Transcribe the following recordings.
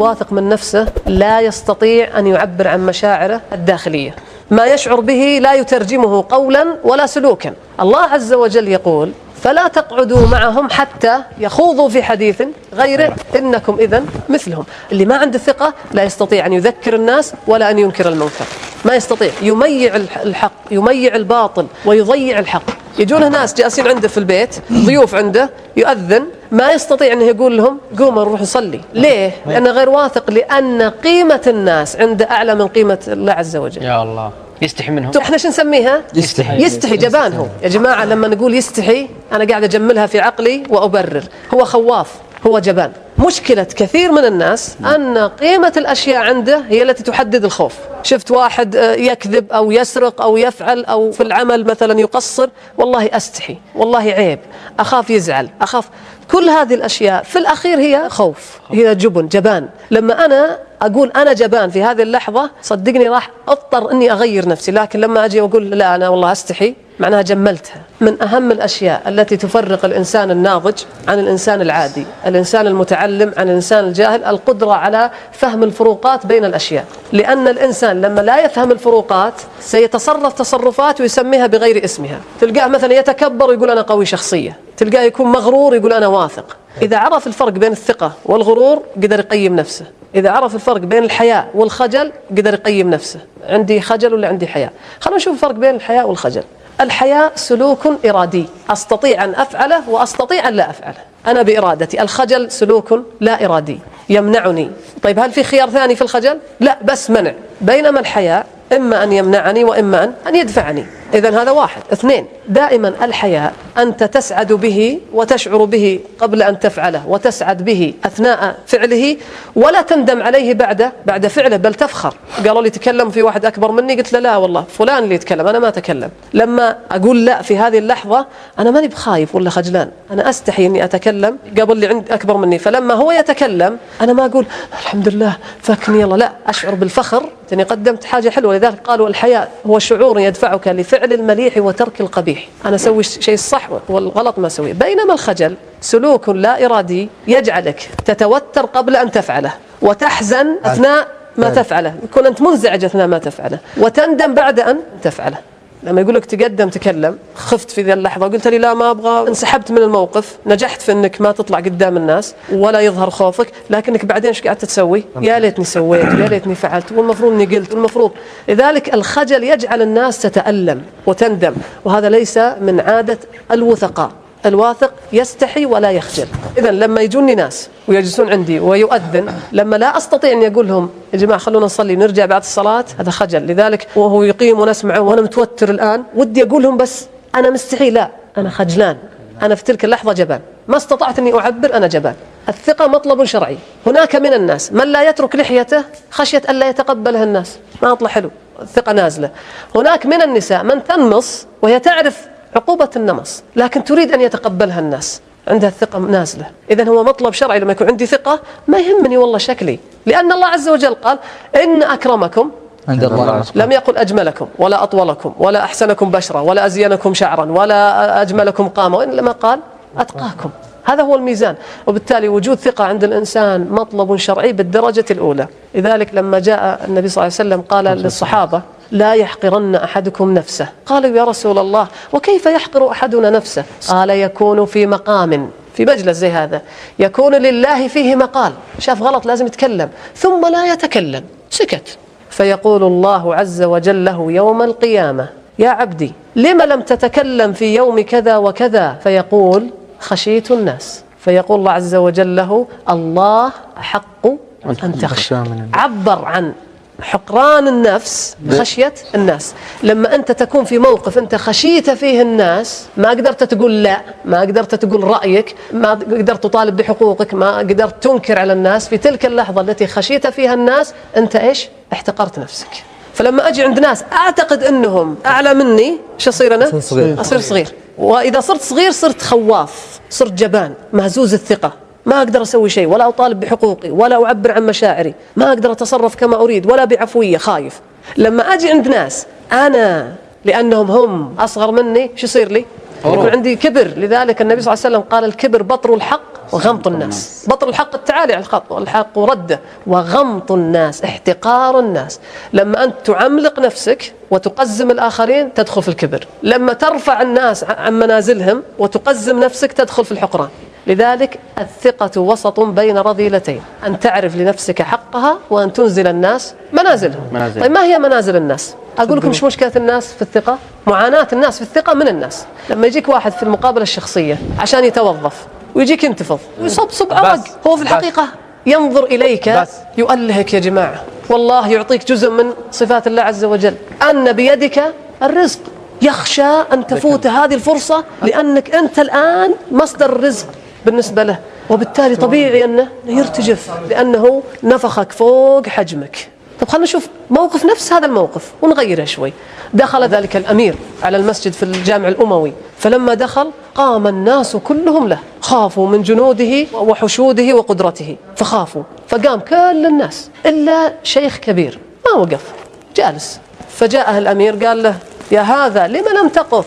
واثق من نفسه لا يستطيع أن يعبر عن مشاعره الداخلية. ما يشعر به لا يترجمه قولا ولا سلوكا. الله عز وجل يقول فلا تقعدوا معهم حتى يخوضوا في حديث غيره. إنكم إذا مثلهم. اللي ما عنده ثقة لا يستطيع أن يذكر الناس ولا أن ينكر المنكر ما يستطيع. يميع الحق يميع الباطل ويضيع الحق. يجونه ناس جالسين عنده في البيت ضيوف عنده يؤذن ما يستطيع إنه يقول لهم قوموا نروح نصلي ليه؟ لأنه غير واثق لأن قيمة الناس عنده أعلى من قيمة الله عز وجل. يا الله. يستحي منهم. إحنا شو نسميها؟ يستحي. يستحي جبان هو. يا جماعة لما نقول يستحي أنا قاعد أجملها في عقلي وأبرر. هو خواف هو جبان. مشكلة كثير من الناس أن قيمة الأشياء عنده هي التي تحدد الخوف. شفت واحد آه، يكذب أو يسرق أو يفعل أو في العمل مثلا يقصر والله أستحي والله عيب. أخاف يزعل أخاف كل هذه الأشياء. في الأخير هي خوف هي جبن جبان. لما أنا أقول أنا جبان في هذه اللحظة صدقني راح أضطر أني أغير نفسي. لكن لما أجي وأقول لا أنا والله أستحي معناها جملتها. من أهم الأشياء التي تفرق الإنسان الناضج عن الإنسان العادي الإنسان المتعلم عن الإنسان الجاهل القدرة على فهم الفروقات بين الأشياء. لأن الإنسان لما لا يفهم الفروقات سيتصرف تصرفات ويسميها بغير اسمها. تلقاه مثلا يتكبر ويقول أنا قوي شخصية تلقاه يكون مغرور يقول أنا واثق. إذا عرف الفرق بين الثقة والغرور قدر يقيم نفسه. إذا عرف الفرق بين الحياء والخجل قدر يقيم نفسه. عندي خجل ولا عندي حياء؟ خلونا نشوف الفرق بين الحياء والخجل. الحياء سلوك إرادي. أستطيع أن أفعله وأستطيع أن لا أفعله. أنا بإرادتي. الخجل سلوك لا إرادي. يمنعني. طيب هل في خيار ثاني في الخجل؟ لا بس منع. بينما الحياء إما أن يمنعني وإما أن أن يدفعني. إذا هذا واحد. اثنين دائما الحياء أنت تسعد به وتشعر به قبل أن تفعله وتسعد به أثناء فعله ولا تندم عليه بعد بعد فعله بل تفخر. قالوا لي تكلم في واحد أكبر مني قلت له لا والله فلان اللي يتكلم أنا ما أتكلم. لما أقول لا في هذه اللحظة أنا ماني بخايف ولا خجلان. أنا أستحي أني أتكلم قبل اللي عند أكبر مني. فلما هو يتكلم أنا ما أقول الحمد لله فكني يلا لا أشعر بالفخر. أني قدمت حاجة حلوة لذلك قالوا الحياء هو شعور يدفعك لفعل المليح وترك القبيح. أنا أسوي شيء الصح والغلط ما أسويه. بينما الخجل سلوك لا إرادي يجعلك تتوتر قبل أن تفعله وتحزن أثناء ما تفعله. يكون أنت منزعج أثناء ما تفعله وتندم بعد أن تفعله. لما يقول لك تقدم تكلم خفت في ذي اللحظة وقلت لي لا ما أبغى انسحبت من الموقف نجحت في إنك ما تطلع قدام الناس ولا يظهر خوفك لكنك بعدين إيش قاعد تسوي؟ يا ليتني سويت يا ليتني فعلت والمفروض إني قلت والمفروض. لذلك الخجل يجعل الناس تتألم وتندم وهذا ليس من عادة الوثقاء. الواثق يستحي ولا يخجل. إذا لما يجوني ناس ويجلسون عندي ويؤذن لما لا أستطيع أن أقول لهم يا جماعة خلونا نصلي ونرجع بعد الصلاة هذا خجل. لذلك وهو يقيم ونسمعه وأنا متوتر الآن ودي أقول لهم بس أنا مستحي لا أنا خجلان. أنا في تلك اللحظة جبان. ما استطعت أني أعبر أنا جبان. الثقة مطلب شرعي. هناك من الناس من لا يترك لحيته خشية ألا يتقبلها الناس. ما أطلع حلو. الثقة نازلة. هناك من النساء من تنمص وهي تعرف عقوبة النمص لكن تريد أن يتقبلها الناس عندها الثقة نازلة. إذا هو مطلب شرعي لما يكون عندي ثقة ما يهمني والله شكلي. لأن الله عز وجل قال إن أكرمكم عند الله. لم يقل أجملكم ولا أطولكم ولا أحسنكم بشرا ولا أزينكم شعرا ولا أجملكم قامة وإنما قال أتقاكم. هذا هو الميزان. وبالتالي وجود ثقة عند الإنسان مطلب شرعي بالدرجة الأولى. لذلك لما جاء النبي صلى الله عليه وسلم قال للصحابة لا يحقرن أحدكم نفسه. قالوا يا رسول الله وكيف يحقر أحدنا نفسه؟ قال يكون في مقام في مجلس زي هذا. يكون لله فيه مقال. شاف غلط لازم يتكلم. ثم لا يتكلم. سكت. فيقول الله عز وجل له يوم القيامة يا عبدي لم لم تتكلم في يوم كذا وكذا؟ فيقول خشيت الناس. فيقول الله عز وجل له الله أحق أن تخشى. عبر عن حقران النفس بخشية الناس. لما أنت تكون في موقف أنت خشيت فيه الناس ما قدرت تقول لا ما قدرت تقول رأيك ما قدرت تطالب بحقوقك ما قدرت تنكر على الناس في تلك اللحظة التي خشيت فيها الناس أنت إيش؟ احتقرت نفسك. فلما أجي عند ناس أعتقد أنهم أعلى مني شو أصير أنا؟ صغير. أصير صغير. وإذا صرت صغير صرت خواف صرت جبان مهزوز الثقة. ما أقدر أسوي شيء ولا أطالب بحقوقي ولا أعبر عن مشاعري ما أقدر أتصرف كما أريد ولا بعفوية خايف. لما أجي عند ناس أنا لأنهم هم أصغر مني شو يصير لي؟ يكون عندي كبر. لذلك النبي صلى الله عليه وسلم قال الكبر بطر الحق وغمط الناس. بطل الحق التعالي على الخط والحق رده وغمط الناس احتقار الناس. لما أنت تعملق نفسك وتقزم الآخرين تدخل في الكبر. لما ترفع الناس عن منازلهم وتقزم نفسك تدخل في الحقران. لذلك الثقة وسط بين رذيلتين أن تعرف لنفسك حقها وأن تنزل الناس منازلهم. منازل. طيب ما هي منازل الناس؟ أقول لكم مش مشكلة الناس في الثقة؟ معاناة الناس في الثقة من الناس. لما يجيك واحد في المقابلة الشخصية عشان يتوظف ويجيك ينتفض ويصبصب عرق هو في. الحقيقة ينظر إليك بس. يؤلهك يا جماعة. والله يعطيك جزء من صفات الله عز وجل. أن بيدك الرزق يخشى أن تفوت هذه الفرصة لأنك أنت الآن مصدر الرزق بالنسبة له. وبالتالي طبيعي أنه يرتجف لأنه نفخك فوق حجمك. طب خلينا نشوف موقف نفس هذا الموقف ونغيره شوي. دخل ذلك الأمير على المسجد في الجامع الأموي. فلما دخل قام الناس كلهم له. خافوا من جنوده وحشوده وقدرته. فخافوا. فقام كل الناس. إلا شيخ كبير. ما وقف. جالس. فجاءه الأمير قال له يا هذا لم لم تقف؟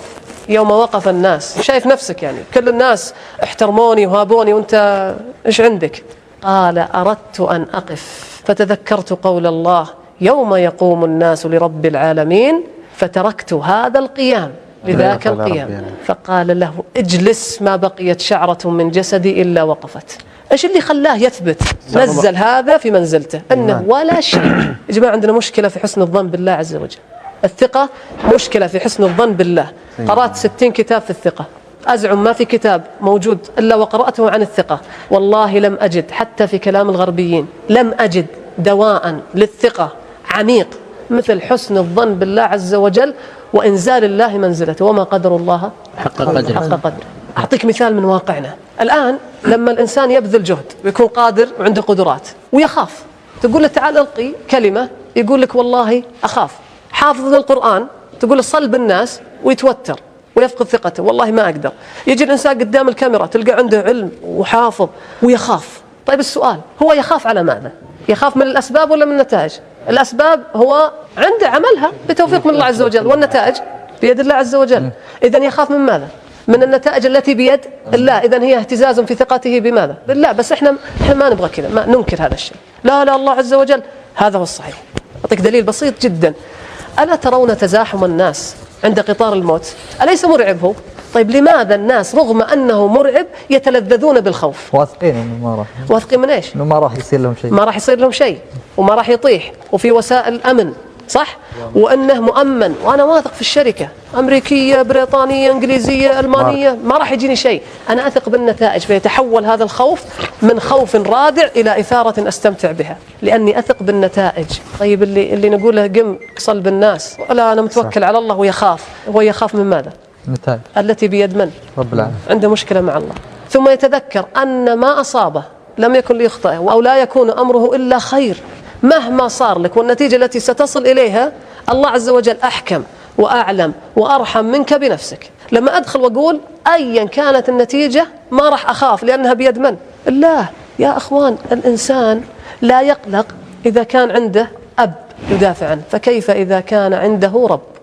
يوم وقف الناس. شايف نفسك يعني. كل الناس احترموني وهابوني وانت إيش عندك؟ قال أردت أن أقف. فتذكرت قول الله يوم يقوم الناس لرب العالمين فتركت هذا القيام لذاك القيام. يعني. فقال له اجلس ما بقيت شعرة من جسدي إلا وقفت. إيش اللي خلاه يثبت؟ نزل هذا في منزلته. إنه ولا شيء. يا جماعة عندنا مشكلة في حسن الظن بالله عز وجل. الثقة مشكلة في حسن الظن بالله. قرأت ستين كتاب في الثقة. أزعم ما في كتاب موجود إلا وقرأته عن الثقة. والله لم أجد حتى في كلام الغربيين لم أجد دواء للثقة عميق مثل حسن الظن بالله عز وجل وإنزال الله منزلته. وما قدر الله؟ حق قدره حق قدره أعطيك مثال من واقعنا. الآن لما الإنسان يبذل جهد ويكون قادر وعنده قدرات ويخاف تقول له تعال ألقي كلمة يقول لك والله أخاف. حافظ للقرآن تقول صل بالناس ويتوتر ويفقد ثقته. والله ما أقدر. يجي الإنسان قدام الكاميرا تلقى عنده علم وحافظ ويخاف. طيب السؤال هو يخاف على ماذا؟ يخاف من الأسباب ولا من النتائج؟ الأسباب هو عنده عملها بتوفيق من الله عز وجل والنتائج بيد الله عز وجل. إذا يخاف من ماذا؟ من النتائج التي بيد الله. إذا هي اهتزاز في ثقته بماذا؟ بالله. بس إحنا إحنا ما نبغى كذا ما ننكر هذا الشيء. لا لا الله عز وجل. هذا هو الصحيح. أعطيك دليل بسيط جدا. ألا ترون تزاحم الناس عند قطار الموت؟ أليس مرعب؟ هو طيب لماذا الناس رغم أنه مرعب يتلذذون بالخوف؟ واثقين إنه ما راح واثقين من إيش؟ إنه ما راح يصير لهم شيء. ما راح يصير لهم شيء وما راح يطيح. وفي وسائل امن صح؟ وأنه مؤمن. وأنا واثق في الشركة. أمريكية بريطانية إنجليزية ألمانية. ما راح يجيني شيء. أنا أثق بالنتائج. فيتحول هذا الخوف من خوف رادع إلى إثارة أستمتع بها. لأني أثق بالنتائج. طيب اللي اللي نقوله قم صل بالناس لا أنا متوكل على الله ويخاف. هو يخاف من ماذا؟ نتائج. التي بيد من؟ رب العالمين. عنده مشكلة مع الله. ثم يتذكر أن ما أصابه لم يكن ليخطئه أو لا يكون أمره إلا خير. مهما صار لك والنتيجة التي ستصل إليها الله عز وجل أحكم وأعلم وأرحم منك بنفسك. لما أدخل وأقول أيا كانت النتيجة ما راح أخاف لأنها بيد من؟ الله يا أخوان الإنسان لا يقلق إذا كان عنده أب يدافع عنه فكيف إذا كان عنده رب؟